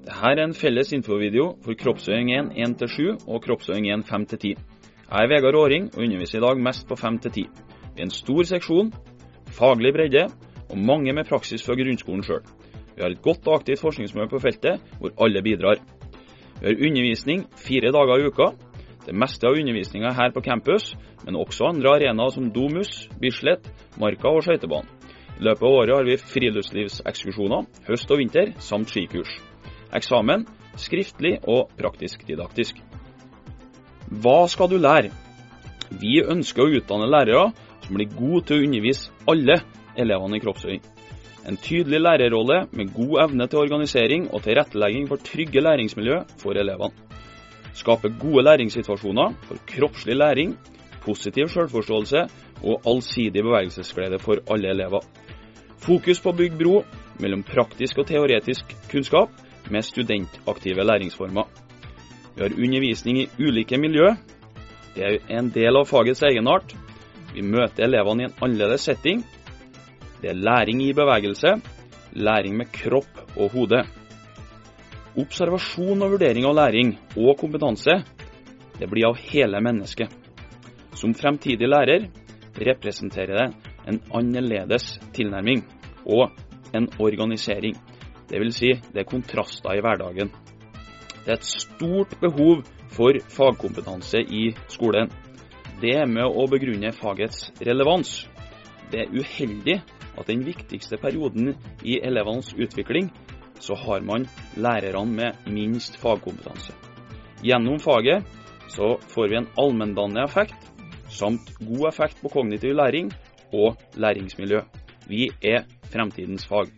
Dette er en felles infovideo for kroppsøving 1 1-7 og kroppsøving 1 5-10. Jeg er Vegard Aaring og underviser i dag mest på 5-10. Vi er en stor seksjon, faglig bredde og mange med praksis fra grunnskolen sjøl. Vi har et godt og aktivt forskningsmiljø på feltet, hvor alle bidrar. Vi har undervisning fire dager i uka. Det meste av undervisninga er her på campus, men også andre arenaer som Domus, Bislett, Marka og skøytebanen. I løpet av året har vi friluftslivsekskursjoner, høst og vinter, samt skikurs. Eksamen skriftlig og praktisk didaktisk. Hva skal du lære? Vi ønsker å utdanne lærere som blir gode til å undervise alle elevene i kroppsøving. En tydelig lærerrolle med god evne til organisering og tilrettelegging for trygge læringsmiljø for elevene. Skape gode læringssituasjoner for kroppslig læring, positiv selvforståelse og allsidig bevegelsesglede for alle elever. Fokus på å bygge bro mellom praktisk og teoretisk kunnskap med studentaktive læringsformer. Vi har undervisning i ulike miljø. Det er en del av fagets egenart. Vi møter elevene i en annerledes setting. Det er læring i bevegelse, læring med kropp og hode. Observasjon og vurdering av læring og kompetanse, det blir av hele mennesket. Som fremtidig lærer representerer det en annerledes tilnærming og en organisering. Det vil si, det er kontraster i hverdagen. Det er et stort behov for fagkompetanse i skolen. Det er med å begrunne fagets relevans. Det er uheldig at den viktigste perioden i elevenes utvikling, så har man lærerne med minst fagkompetanse. Gjennom faget så får vi en allmenndannende effekt, samt god effekt på kognitiv læring og læringsmiljø. Vi er fremtidens fag.